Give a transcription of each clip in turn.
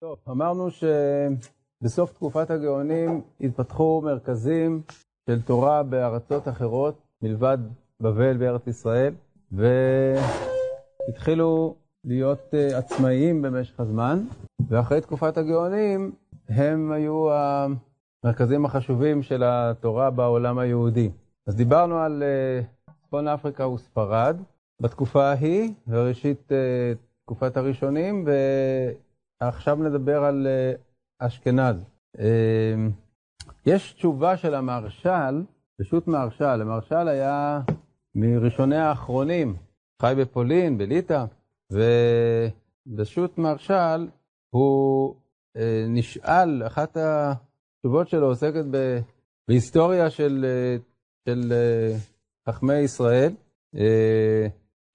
טוב, אמרנו שבסוף תקופת הגאונים התפתחו מרכזים של תורה בארצות אחרות מלבד בבל בארץ ישראל, והתחילו להיות אה, עצמאיים במשך הזמן, ואחרי תקופת הגאונים הם היו המרכזים החשובים של התורה בעולם היהודי. אז דיברנו על אה, צפון אפריקה וספרד בתקופה ההיא, וראשית אה, תקופת הראשונים, ועכשיו נדבר על אשכנז. יש תשובה של המהרש"ל, פשוט מהרש"ל, המהרש"ל היה מראשוני האחרונים, חי בפולין, בליטא, ובשו"ת מהרש"ל הוא אה, נשאל, אחת התשובות שלו עוסקת בהיסטוריה של, אה, של אה, חכמי ישראל. אה,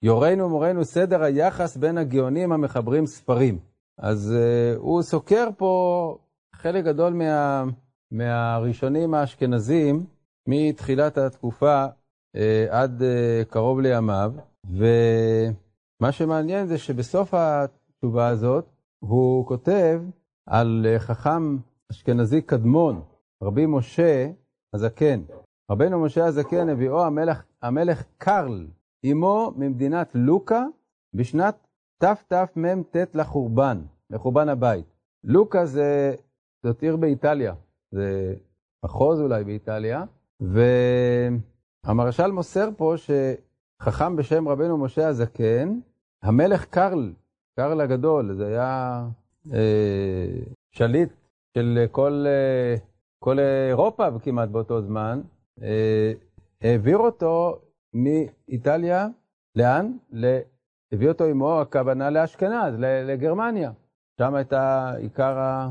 יורנו ומורנו סדר היחס בין הגאונים המחברים ספרים. אז אה, הוא סוקר פה חלק גדול מה, מהראשונים האשכנזים מתחילת התקופה אה, עד אה, קרוב לימיו, ומה שמעניין זה שבסוף התשובה הזאת הוא כותב על חכם אשכנזי קדמון, רבי משה הזקן. רבנו משה הזקן הביאו המלך, המלך קרל, אמו ממדינת לוקה, בשנת תתמ"ט לחורבן, לחורבן הבית. לוקה זה, זאת עיר באיטליה, זה מחוז אולי באיטליה, והמרשל מוסר פה שחכם בשם רבנו משה הזקן, המלך קרל, קרל הגדול, זה היה אה, שליט של כל, אה, כל אירופה כמעט באותו זמן, אה, העביר אותו מאיטליה, לאן? הביא אותו עמו, הכוונה לאשכנז, לגרמניה. שם הייתה עיקר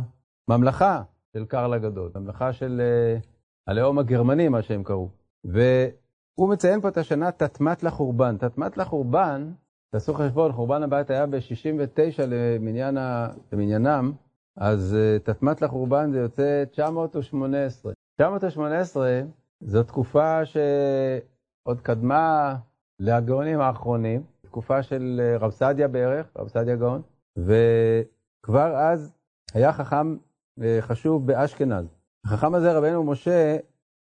הממלכה של קרל הגדול, ממלכה של אה, הלאום הגרמני, מה שהם קראו. והוא מציין פה את השנה תתמת לחורבן. תתמת לחורבן, תעשו חשבון, חורבן הבית היה ב-69 למניין ה... למניינם, אז אה, תתמת לחורבן זה יוצא 918. 918 זו תקופה שעוד קדמה לגאונים האחרונים, תקופה של אה, רב סעדיה בערך, רב סעדיה גאון, וכבר אז היה חכם חשוב באשכנז. החכם הזה, רבנו משה,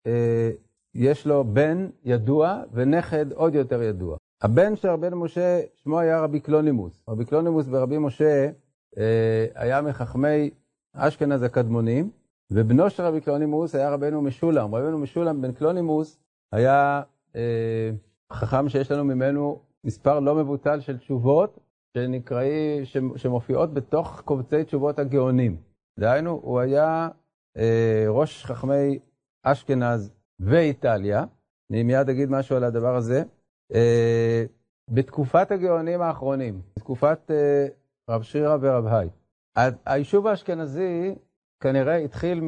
אה, יש לו בן ידוע ונכד עוד יותר ידוע. הבן של רבנו משה, שמו היה רבי קלונימוס. רבי קלונימוס ורבי משה אה, היה מחכמי אשכנז הקדמונים, ובנו של רבי קלונימוס היה רבנו משולם. רבנו משולם בן קלונימוס היה אה, חכם שיש לנו ממנו מספר לא מבוטל של תשובות שנקראי, שמופיעות בתוך קובצי תשובות הגאונים. דהיינו, הוא היה אה, ראש חכמי אשכנז ואיטליה, אני מיד אגיד משהו על הדבר הזה, אה, בתקופת הגאונים האחרונים, בתקופת אה, רב שירה ורב היי. היישוב האשכנזי כנראה התחיל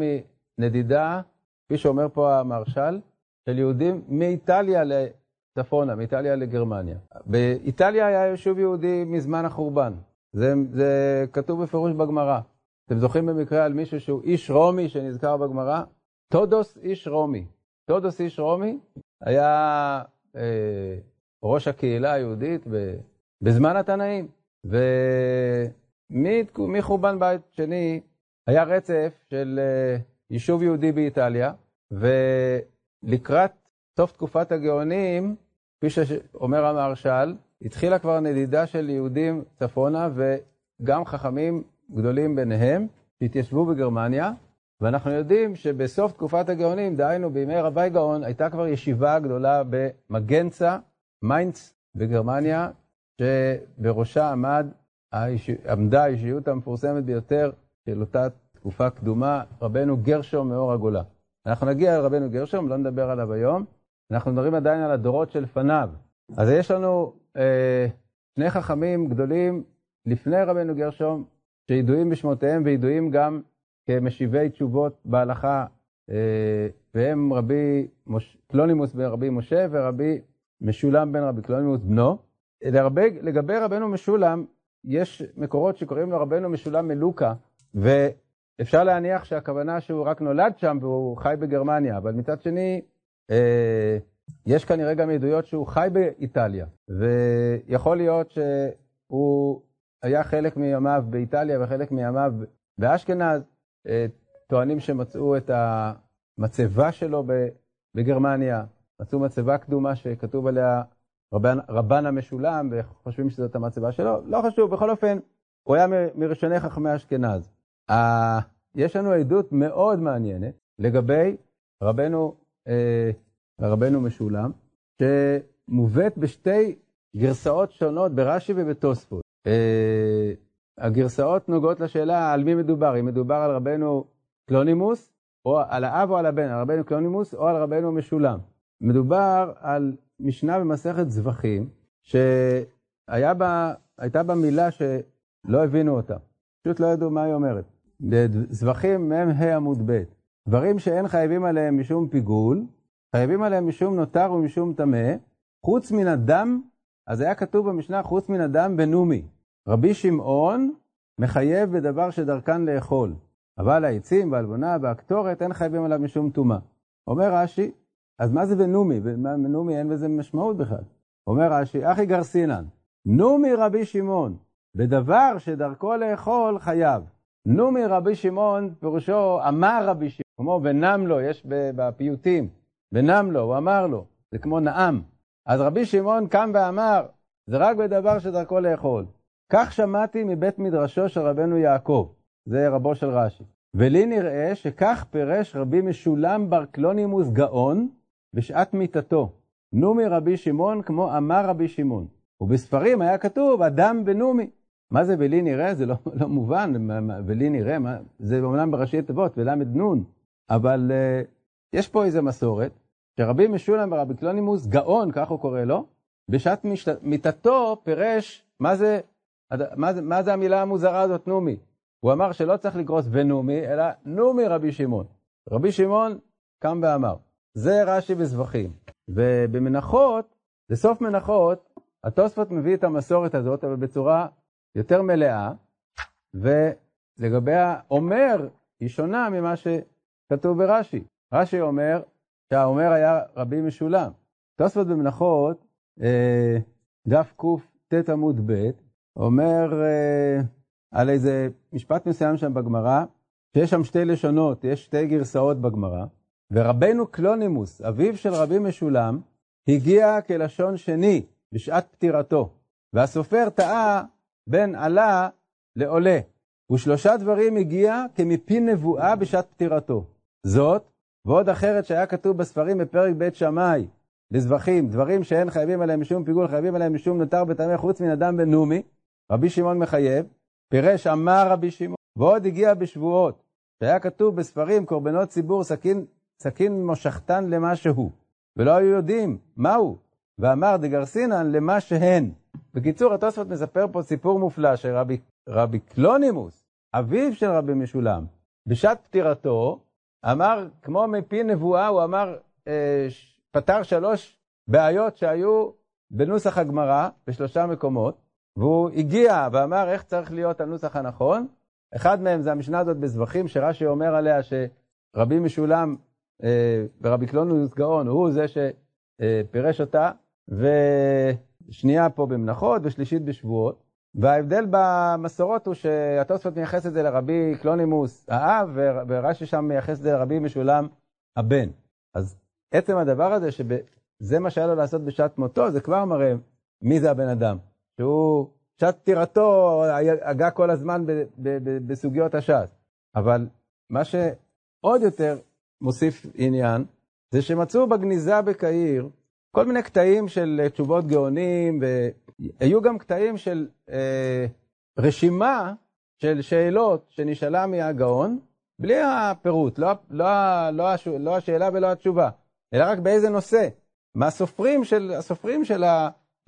מנדידה, כפי שאומר פה המרשל, של יהודים מאיטליה לצפונה, מאיטליה לגרמניה. באיטליה היה יישוב יהודי מזמן החורבן, זה, זה כתוב בפירוש בגמרא. אתם זוכרים במקרה על מישהו שהוא איש רומי שנזכר בגמרא? טודוס איש רומי. טודוס איש רומי היה אה, ראש הקהילה היהודית ב, בזמן התנאים. ומחורבן בית שני היה רצף של אה, יישוב יהודי באיטליה, ולקראת סוף תקופת הגאונים, כפי שאומר המהרש"ל, התחילה כבר נדידה של יהודים צפונה, וגם חכמים גדולים ביניהם, שהתיישבו בגרמניה, ואנחנו יודעים שבסוף תקופת הגאונים, דהיינו בימי רבי גאון, הייתה כבר ישיבה גדולה במגנצה, מיינץ בגרמניה, שבראשה עמד, עמדה האישיות המפורסמת ביותר של אותה תקופה קדומה, רבנו גרשום מאור הגולה. אנחנו נגיע אל רבנו גרשום, לא נדבר עליו היום, אנחנו מדברים עדיין על הדורות שלפניו. אז יש לנו אה, שני חכמים גדולים לפני רבנו גרשום, שידועים בשמותיהם וידועים גם כמשיבי תשובות בהלכה, אה, והם רבי מוש... קלונימוס בן רבי משה ורבי משולם בן רבי קלונימוס בנו. לרבי, לגבי רבנו משולם, יש מקורות שקוראים לו רבנו משולם מלוקה, ואפשר להניח שהכוונה שהוא רק נולד שם והוא חי בגרמניה, אבל מצד שני, יש כנראה גם עדויות שהוא חי באיטליה, ויכול להיות שהוא היה חלק מימיו באיטליה וחלק מימיו באשכנז טוענים שמצאו את המצבה שלו בגרמניה, מצאו מצבה קדומה שכתוב עליה רבן, רבן המשולם, וחושבים שזאת המצבה שלו, לא חשוב, בכל אופן, הוא היה מראשוני חכמי אשכנז. יש לנו עדות מאוד מעניינת לגבי רבנו, אה, רבנו משולם, שמובאת בשתי גרסאות שונות ברש"י ובתוספות. אה, הגרסאות נוגעות לשאלה על מי מדובר, אם מדובר על רבנו קלונימוס, או על האב או על הבן, על רבנו קלונימוס או על רבנו משולם. מדובר על משנה במסכת זבחים, שהייתה בה מילה שלא הבינו אותה, פשוט לא ידעו מה היא אומרת. זבחים מ"ה עמוד ב', דברים שאין חייבים עליהם משום פיגול, חייבים עליהם משום נותר ומשום טמא, חוץ מן הדם, אז היה כתוב במשנה חוץ מן הדם בנומי. רבי שמעון מחייב בדבר שדרכן לאכול, אבל העצים והעלבונה והקטורת אין חייבים עליו משום טומאה. אומר רש"י, אז מה זה בנומי? בנומי אין בזה משמעות בכלל. אומר רש"י, אחי גרסינן, נומי רבי שמעון, בדבר שדרכו לאכול חייב. נומי רבי שמעון, פירושו אמר רבי שמעון, כמו ונם לו, יש בפיוטים, ונם לו, הוא אמר לו, זה כמו נאם. אז רבי שמעון קם ואמר, זה רק בדבר שדרכו לאכול. כך שמעתי מבית מדרשו של רבנו יעקב, זה רבו של רש"י. ולי נראה שכך פירש רבי משולם בר קלונימוס גאון בשעת מיתתו. נומי רבי שמעון כמו אמר רבי שמעון. ובספרים היה כתוב אדם ונומי. מה זה ולי נראה? זה לא, לא מובן, ולי נראה, מה, זה אומנם בראשי תיבות, ולמד נון, אבל uh, יש פה איזה מסורת, שרבי משולם ורבי קלונימוס, גאון, כך הוא קורא לו, בשעת מיתתו פירש, מה זה, מה, זה, מה זה המילה המוזרה הזאת, נומי? הוא אמר שלא צריך לקרוס ונומי, אלא נומי רבי שמעון. רבי שמעון קם ואמר. זה רש"י בזבחים. ובמנחות, בסוף מנחות, התוספות מביא את המסורת הזאת, אבל בצורה יותר מלאה, ולגבי האומר, היא שונה ממה שכתוב ברש"י. רש"י אומר שהאומר היה רבי משולם. תוספות במנחות, אה, דף קט עמוד ב', אומר אה, על איזה משפט מסוים שם בגמרא, שיש שם שתי לשונות, יש שתי גרסאות בגמרא, ורבנו קלונימוס, אביו של רבי משולם, הגיע כלשון שני בשעת פטירתו, והסופר טעה בין עלה לעולה, ושלושה דברים הגיע כמפי נבואה בשעת פטירתו. זאת, ועוד אחרת שהיה כתוב בספרים בפרק בית שמאי, לזבחים, דברים שאין חייבים עליהם משום פיגול, חייבים עליהם משום נותר בטעמי חוץ מן אדם בן נומי, רבי שמעון מחייב, פירש אמר רבי שמעון, ועוד הגיע בשבועות, שהיה כתוב בספרים קורבנות ציבור סכין, סכין מושכתן למה שהוא, ולא היו יודעים מהו, ואמר דגרסינן למה שהן. בקיצור, התוספות מספר פה סיפור מופלא שרבי קלונימוס, אביו של רבי משולם, בשעת פטירתו, אמר, כמו מפי נבואה, הוא אמר, אה, פתר שלוש בעיות שהיו בנוסח הגמרא בשלושה מקומות, והוא הגיע ואמר איך צריך להיות הנוסח הנכון. אחד מהם זה המשנה הזאת בזבחים, שרש"י אומר עליה שרבי משולם אה, ורבי קלונוס גאון הוא זה שפירש אותה, ושנייה פה במנחות ושלישית בשבועות. וההבדל במסורות הוא שהתוספות מייחס את זה לרבי קלונימוס האב, ורש"י שם מייחס את זה לרבי משולם הבן. אז עצם הדבר הזה, שזה מה שהיה לו לעשות בשעת מותו, זה כבר מראה מי זה הבן אדם. שהוא, שעת פטירתו הגה כל הזמן בסוגיות הש"ס. אבל מה שעוד יותר מוסיף עניין, זה שמצאו בגניזה בקהיר כל מיני קטעים של תשובות גאונים, והיו גם קטעים של אה, רשימה של שאלות שנשאלה מהגאון, בלי הפירוט, לא, לא, לא, לא השאלה ולא התשובה, אלא רק באיזה נושא. מהסופרים של, הסופרים של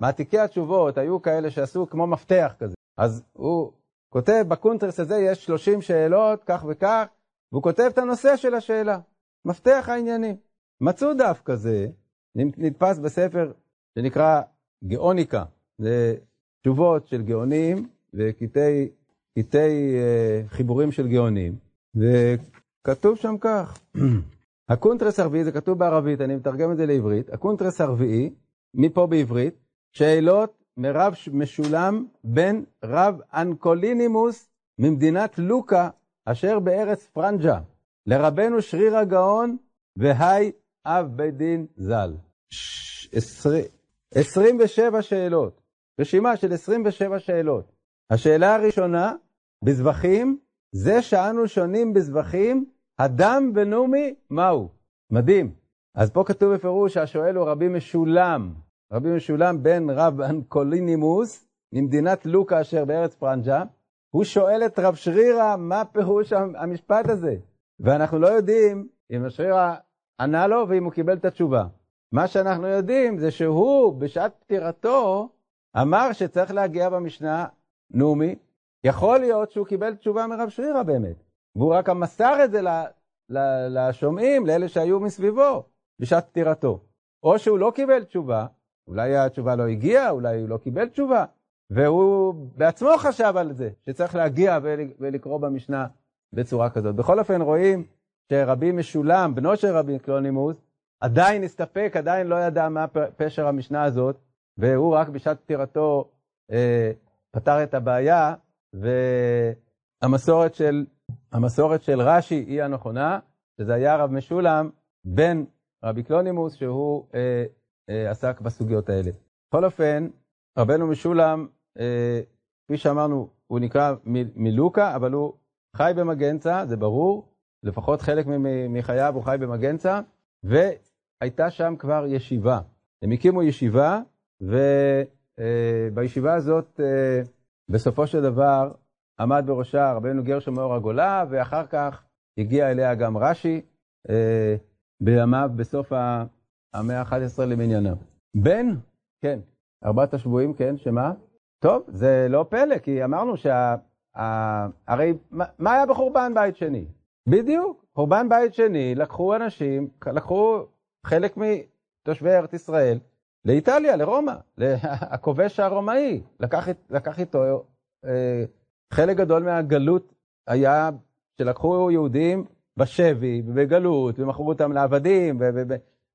מעתיקי התשובות היו כאלה שעשו כמו מפתח כזה. אז הוא כותב, בקונטרס הזה יש 30 שאלות, כך וכך, והוא כותב את הנושא של השאלה, מפתח העניינים. מצאו דף כזה, נתפס בספר שנקרא גאוניקה, זה תשובות של גאונים וקטעי אה, חיבורים של גאונים, וכתוב שם כך, הקונטרס הרביעי, זה כתוב בערבית, אני מתרגם את זה לעברית, הקונטרס הרביעי, מפה בעברית, שאלות מרב משולם בן רבנא קלונימוס ממדינת לוקה אשר בארץ פרנג'ה, לרבנו שריר הגאון, והי אב בית דין ז"ל. 27 שאלות, רשימה של 27 שאלות. השאלה הראשונה, בזבחים, זה שאנו שונים בזבחים, הדם ונומי, מהו? מדהים. אז פה כתוב בפירוש שהשואל הוא רבי משולם, רבי משולם בן רב אנקולינימוס, ממדינת לוקה אשר בארץ פרנג'ה, הוא שואל את רב שרירא מה פירוש המשפט הזה, ואנחנו לא יודעים אם שרירא ענה לו ואם הוא קיבל את התשובה. מה שאנחנו יודעים זה שהוא בשעת פטירתו אמר שצריך להגיע במשנה נומי, יכול להיות שהוא קיבל תשובה מרב שרירא באמת, והוא רק מסר את זה לשומעים, לאלה שהיו מסביבו בשעת פטירתו. או שהוא לא קיבל תשובה, אולי התשובה לא הגיעה, אולי הוא לא קיבל תשובה, והוא בעצמו חשב על זה, שצריך להגיע ולקרוא במשנה בצורה כזאת. בכל אופן רואים שרבי משולם, בנו של רבי קלונימוס, עדיין הסתפק, עדיין לא ידע מה פשר המשנה הזאת, והוא רק בשעת פטירתו אה, פתר את הבעיה, והמסורת של, המסורת של רש"י היא הנכונה, שזה היה רב משולם בן רבי קלונימוס, שהוא אה, אה, עסק בסוגיות האלה. בכל אופן, רבנו משולם, אה, כפי שאמרנו, הוא נקרא מלוקה, אבל הוא חי במגנצה, זה ברור, לפחות חלק מחייו הוא חי במגנצה, והייתה שם כבר ישיבה. הם הקימו ישיבה, ובישיבה אה, הזאת, אה, בסופו של דבר, עמד בראשה רבנו גרשום מאור הגולה, ואחר כך הגיע אליה גם רש"י, אה, בימיו, בסוף המאה ה-11 למניינם. בן, כן, ארבעת השבויים, כן, שמה? טוב, זה לא פלא, כי אמרנו שה... הרי מה היה בחורבן בית שני? בדיוק, חורבן בית שני, לקחו אנשים, לקחו חלק מתושבי ארץ ישראל לאיטליה, לרומא, הכובש הרומאי, לקח, לקח איתו אה, חלק גדול מהגלות היה שלקחו יהודים בשבי ובגלות ומכרו אותם לעבדים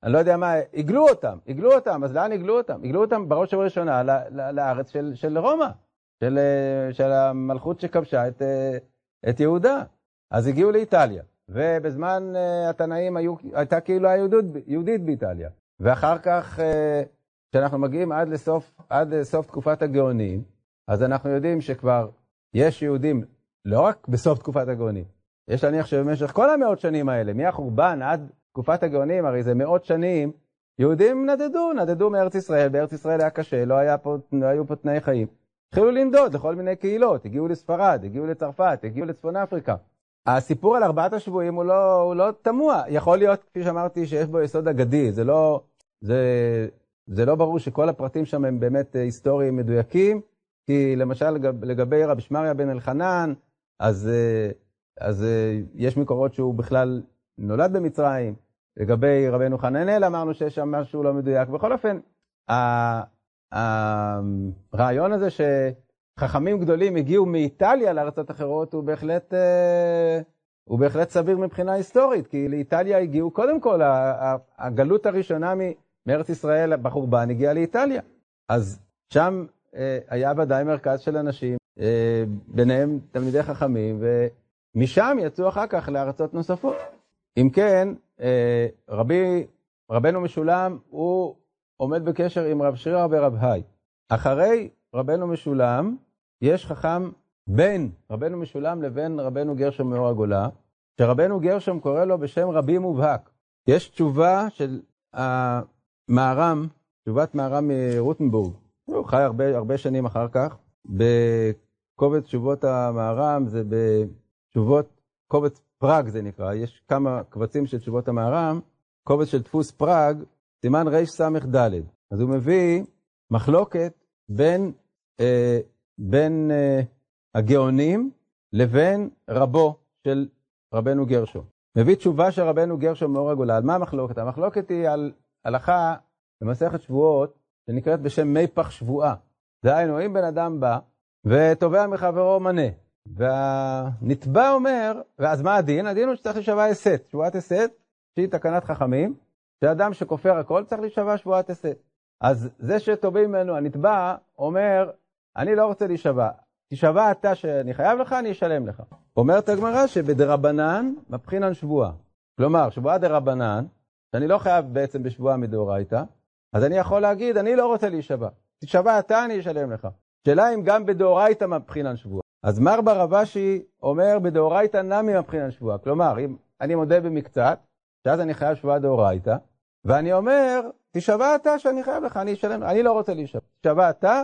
אני לא יודע מה, הגלו אותם, הגלו אותם, אז לאן הגלו אותם? הגלו אותם בראש ובראשונה לארץ של, של רומא, של, אה, של המלכות שכבשה את, אה, את יהודה. אז הגיעו לאיטליה, ובזמן uh, התנאים היו, הייתה קהילה יהודית, יהודית באיטליה. ואחר כך, כשאנחנו מגיעים עד לסוף, עד לסוף תקופת הגאונים, אז אנחנו יודעים שכבר יש יהודים, לא רק בסוף תקופת הגאונים, יש להניח שבמשך כל המאות שנים האלה, מהחורבן עד תקופת הגאונים, הרי זה מאות שנים, יהודים נדדו, נדדו מארץ ישראל, בארץ ישראל היה קשה, לא, היה פה, לא היו פה תנאי חיים. התחילו לנדוד לכל מיני קהילות, הגיעו לספרד, הגיעו לצרפת, הגיעו לצפון אפריקה. הסיפור על ארבעת השבויים הוא לא, הוא לא תמוה, יכול להיות, כפי שאמרתי, שיש בו יסוד אגדי, זה לא, זה, זה לא ברור שכל הפרטים שם הם באמת אה, היסטוריים מדויקים, כי למשל לגב, לגבי רבי שמריה בן אלחנן, אז, אה, אז אה, יש מקורות שהוא בכלל נולד במצרים, לגבי רבנו חננאל אמרנו שיש שם משהו לא מדויק. בכל אופן, הרעיון הזה שחכמים גדולים הגיעו מאיטליה לארצות אחרות הוא בהחלט, הוא בהחלט סביר מבחינה היסטורית, כי לאיטליה הגיעו, קודם כל, הגלות הראשונה מארץ ישראל בחורבן הגיעה לאיטליה. אז שם אה, היה ודאי מרכז של אנשים, אה, ביניהם תלמידי חכמים, ומשם יצאו אחר כך לארצות נוספות. אם כן, אה, רבי, רבנו משולם, הוא עומד בקשר עם רב שרירא ורב היי. אחרי רבנו משולם, יש חכם בין רבנו משולם לבין רבנו גרשום מאור הגולה, שרבנו גרשום קורא לו בשם רבי מובהק. יש תשובה של המהר"ם, תשובת מהר"ם מרוטנבורג, הוא חי הרבה, הרבה שנים אחר כך, בקובץ תשובות המהר"ם, זה בתשובות, קובץ פראג זה נקרא, יש כמה קבצים של תשובות המהר"ם, קובץ של דפוס פראג, סימן רס"ד. אז הוא מביא מחלוקת בין, אה, בין אה, הגאונים לבין רבו של רבנו גרשום. מביא תשובה של רבנו גרשום מאור הגולה. על מה המחלוקת? המחלוקת היא על הלכה במסכת שבועות שנקראת בשם מי פח שבועה. דהיינו, אם בן אדם בא ותובע מחברו מנה, והנתבע אומר, ואז מה הדין? הדין הוא שצריך להישבע הסת, שבועת הסת, שהיא תקנת חכמים, שאדם שכופר הכל צריך להישבע שבועת הסת. אז זה שתובעים ממנו, הנתבע אומר, אני לא רוצה להישבע. תשבע אתה שאני חייב לך, אני אשלם לך. אומרת הגמרא שבדרבנן מבחינן שבועה. כלומר, שבועה דרבנן, שאני לא חייב בעצם בשבועה מדאורייתא, אז אני יכול להגיד, אני לא רוצה להישבע. תשבע אתה, אני אשלם לך. שאלה אם גם בדאורייתא מבחינן שבועה. אז מר ברבשי אומר בדאורייתא נמי מבחינן שבועה. כלומר, אם אני מודה במקצת, שאז אני חייב שבועה דאורייתא, ואני אומר, תשבע אתה שאני חייב לך, אני אשלם, אני לא רוצה להישבע. תשבע אתה,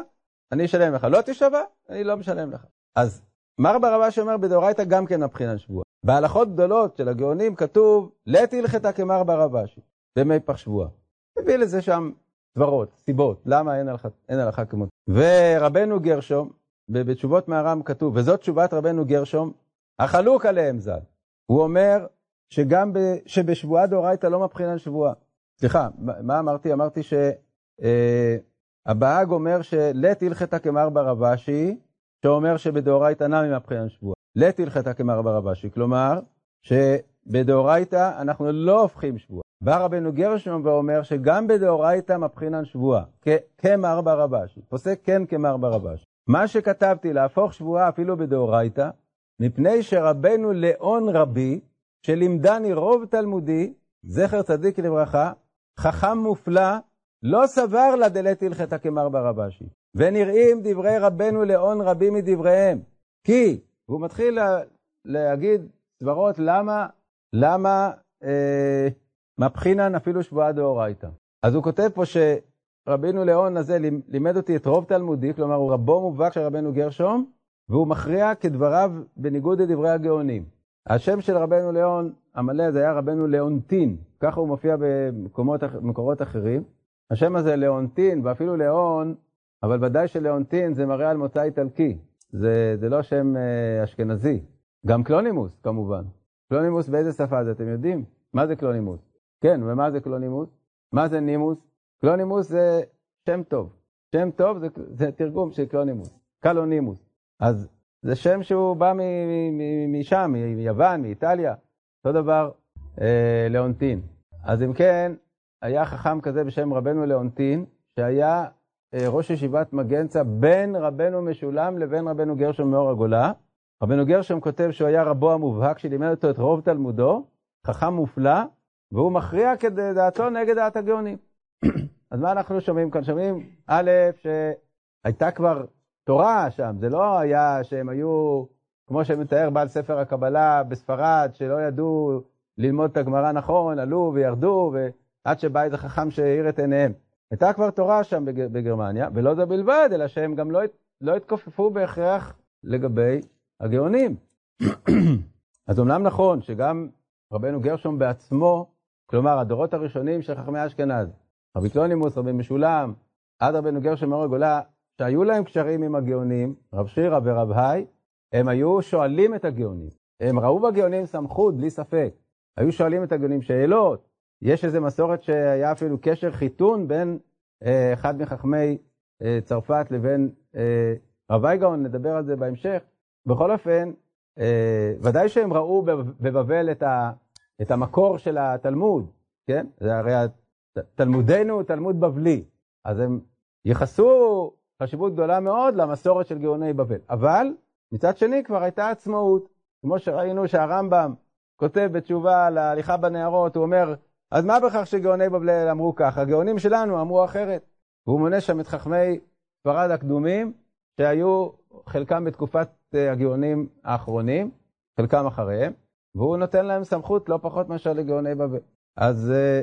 אני אשלם לך. לא תשבע, אני לא משלם לך. אז מר ברבשי אומר בדאורייתא גם כן מבחינן שבועה. בהלכות גדולות של הגאונים כתוב, לית הלכתה כמר ברבשי, במי פח שבועה. מביא לזה שם סברות, סיבות, למה אין הלכה, אין הלכה כמות. ורבנו גרשום, בתשובות מהר"ם כתוב, וזאת תשובת רבנו גרשום, החלוק עליהם ז"ל. הוא אומר שגם ב, שבשבועה דאורייתא לא מבחינן שבועה. סליחה, מה אמרתי? אמרתי שהבהאג אה, אומר שלית הלכתה כמר ברבשי, שאומר שבדאורייתא נמי מבחינן שבועה. לית הלכתה כמר ברבשי, כלומר שבדאורייתא אנחנו לא הופכים שבועה. בא רבנו גרשום ואומר שגם בדאורייתא מבחינן שבועה, כמר ברבשי, פוסק כן כמר ברבשי. מה שכתבתי להפוך שבועה אפילו בדאורייתא, מפני שרבנו לאון רבי, שלימדני רוב תלמודי, זכר צדיק לברכה, חכם מופלא, לא סבר לה דלת הלכתה כמר ברבשי. ונראים דברי רבנו לאון רבי מדבריהם. כי, והוא מתחיל לה, להגיד סברות למה, למה אה, מבחינן אפילו שבועה דאורייתא. אז הוא כותב פה שרבינו לאון הזה לימד אותי את רוב תלמודי, כלומר הוא רבו מובהק של רבנו גרשום, והוא מכריע כדבריו בניגוד לדברי הגאונים. השם של רבנו לאון המלא זה היה רבנו לאונטין, ככה הוא מופיע במקורות אחרים. השם הזה לאונטין, ואפילו לאון, אבל ודאי שלאונטין זה מראה על מוצא איטלקי, זה, זה לא שם אה, אשכנזי. גם קלונימוס כמובן. קלונימוס באיזה שפה זה, אתם יודעים? מה זה קלונימוס? כן, ומה זה קלונימוס? מה זה נימוס? קלונימוס זה שם טוב. שם טוב זה, זה תרגום של קלונימוס, קלונימוס. אז זה שם שהוא בא משם, מיוון, מאיטליה. אותו דבר אה, לאונטין. אז אם כן, היה חכם כזה בשם רבנו לאונטין, שהיה ראש ישיבת מגנצה בין רבנו משולם לבין רבנו גרשום מאור הגולה. רבנו גרשום כותב שהוא היה רבו המובהק שלימד אותו את רוב תלמודו, חכם מופלא, והוא מכריע כדעתו נגד דעת הגאונים. אז מה אנחנו שומעים כאן? שומעים, א', שהייתה כבר תורה שם, זה לא היה שהם היו, כמו שמתאר בעל ספר הקבלה בספרד, שלא ידעו ללמוד את הגמרא נכון, עלו וירדו, ועד שבא איזה חכם שהאיר את עיניהם. הייתה כבר תורה שם בגרמניה, ולא זה בלבד, אלא שהם גם לא, לא התכופפו בהכרח לגבי הגאונים. אז אמנם נכון שגם רבנו גרשום בעצמו, כלומר הדורות הראשונים של חכמי אשכנז, רבי קלונימוס, רבי משולם, עד רבנו גרשום מאור הגולה, שהיו להם קשרים עם הגאונים, רב שירא ורב היי, הם היו שואלים את הגאונים. הם ראו בגאונים סמכות, בלי ספק. היו שואלים את הגאונים שאלות. יש איזו מסורת שהיה אפילו קשר חיתון בין אה, אחד מחכמי אה, צרפת לבין אה, רב וייגאון, נדבר על זה בהמשך. בכל אופן, אה, ודאי שהם ראו בבבל את, ה, את המקור של התלמוד, כן? זה הרי תלמודנו הוא תלמוד בבלי. אז הם ייחסו חשיבות גדולה מאוד למסורת של גאוני בבל. אבל מצד שני כבר הייתה עצמאות, כמו שראינו שהרמב"ם כותב בתשובה להליכה בנהרות, הוא אומר, אז מה בכך שגאוני בבל אמרו ככה? הגאונים שלנו אמרו אחרת. והוא מונה שם את חכמי ספרד הקדומים, שהיו חלקם בתקופת אה, הגאונים האחרונים, חלקם אחריהם, והוא נותן להם סמכות לא פחות מאשר לגאוני בבל. אז אה,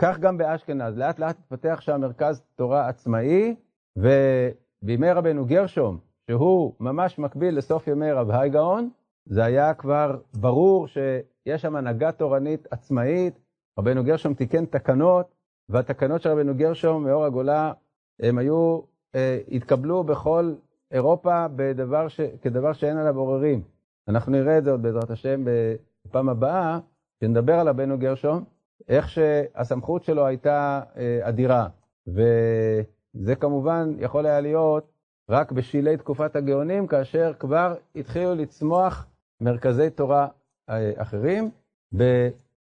כך גם באשכנז, לאט לאט התפתח שם מרכז תורה עצמאי, ובימי רבנו גרשום, שהוא ממש מקביל לסוף ימי רב הייגאון, זה היה כבר ברור שיש שם הנהגה תורנית עצמאית, רבנו גרשום תיקן תקנות, והתקנות של רבנו גרשום מאור הגולה, הם היו, אה, התקבלו בכל אירופה בדבר ש, כדבר שאין עליו עוררים. אנחנו נראה את זה עוד בעזרת השם בפעם הבאה, כשנדבר על רבנו גרשום, איך שהסמכות שלו הייתה אה, אדירה. וזה כמובן יכול היה להיות רק בשלהי תקופת הגאונים, כאשר כבר התחילו לצמוח מרכזי תורה אה, אחרים.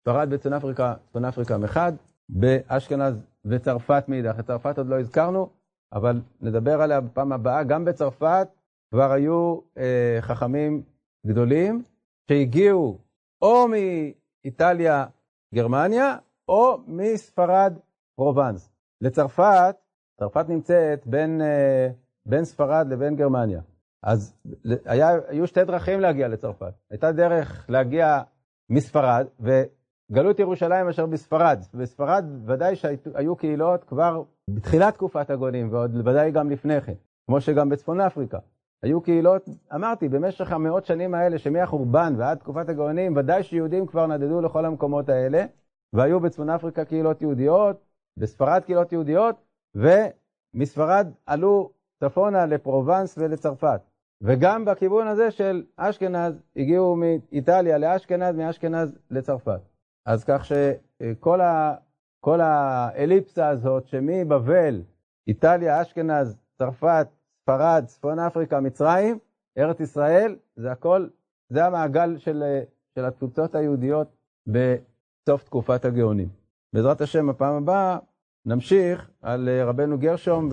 בספרד וצפון אפריקה, צפון אפריקה מחד, באשכנז וצרפת מאידך. את צרפת עוד לא הזכרנו, אבל נדבר עליה בפעם הבאה. גם בצרפת כבר היו אה, חכמים גדולים שהגיעו או מאיטליה, גרמניה, או מספרד, פרובנס. לצרפת, צרפת נמצאת בין, אה, בין ספרד לבין גרמניה. אז היה, היו שתי דרכים להגיע לצרפת. הייתה דרך להגיע מספרד, וגלות ירושלים אשר בספרד. בספרד ודאי שהיו קהילות כבר בתחילת תקופת הגונים, ועוד ודאי גם לפני כן, כמו שגם בצפון אפריקה. היו קהילות, אמרתי, במשך המאות שנים האלה, שמהחורבן ועד תקופת הגאונים, ודאי שיהודים כבר נדדו לכל המקומות האלה, והיו בצפון אפריקה קהילות יהודיות, בספרד קהילות יהודיות, ומספרד עלו צפונה לפרובנס ולצרפת. וגם בכיוון הזה של אשכנז, הגיעו מאיטליה לאשכנז, מאשכנז לצרפת. אז כך שכל ה, כל האליפסה הזאת שמבבל, איטליה, אשכנז, צרפת, ספרד, צפון אפריקה, מצרים, ארץ ישראל, זה הכל, זה המעגל של, של התפוצות היהודיות בסוף תקופת הגאונים. בעזרת השם, הפעם הבאה נמשיך על רבנו גרשום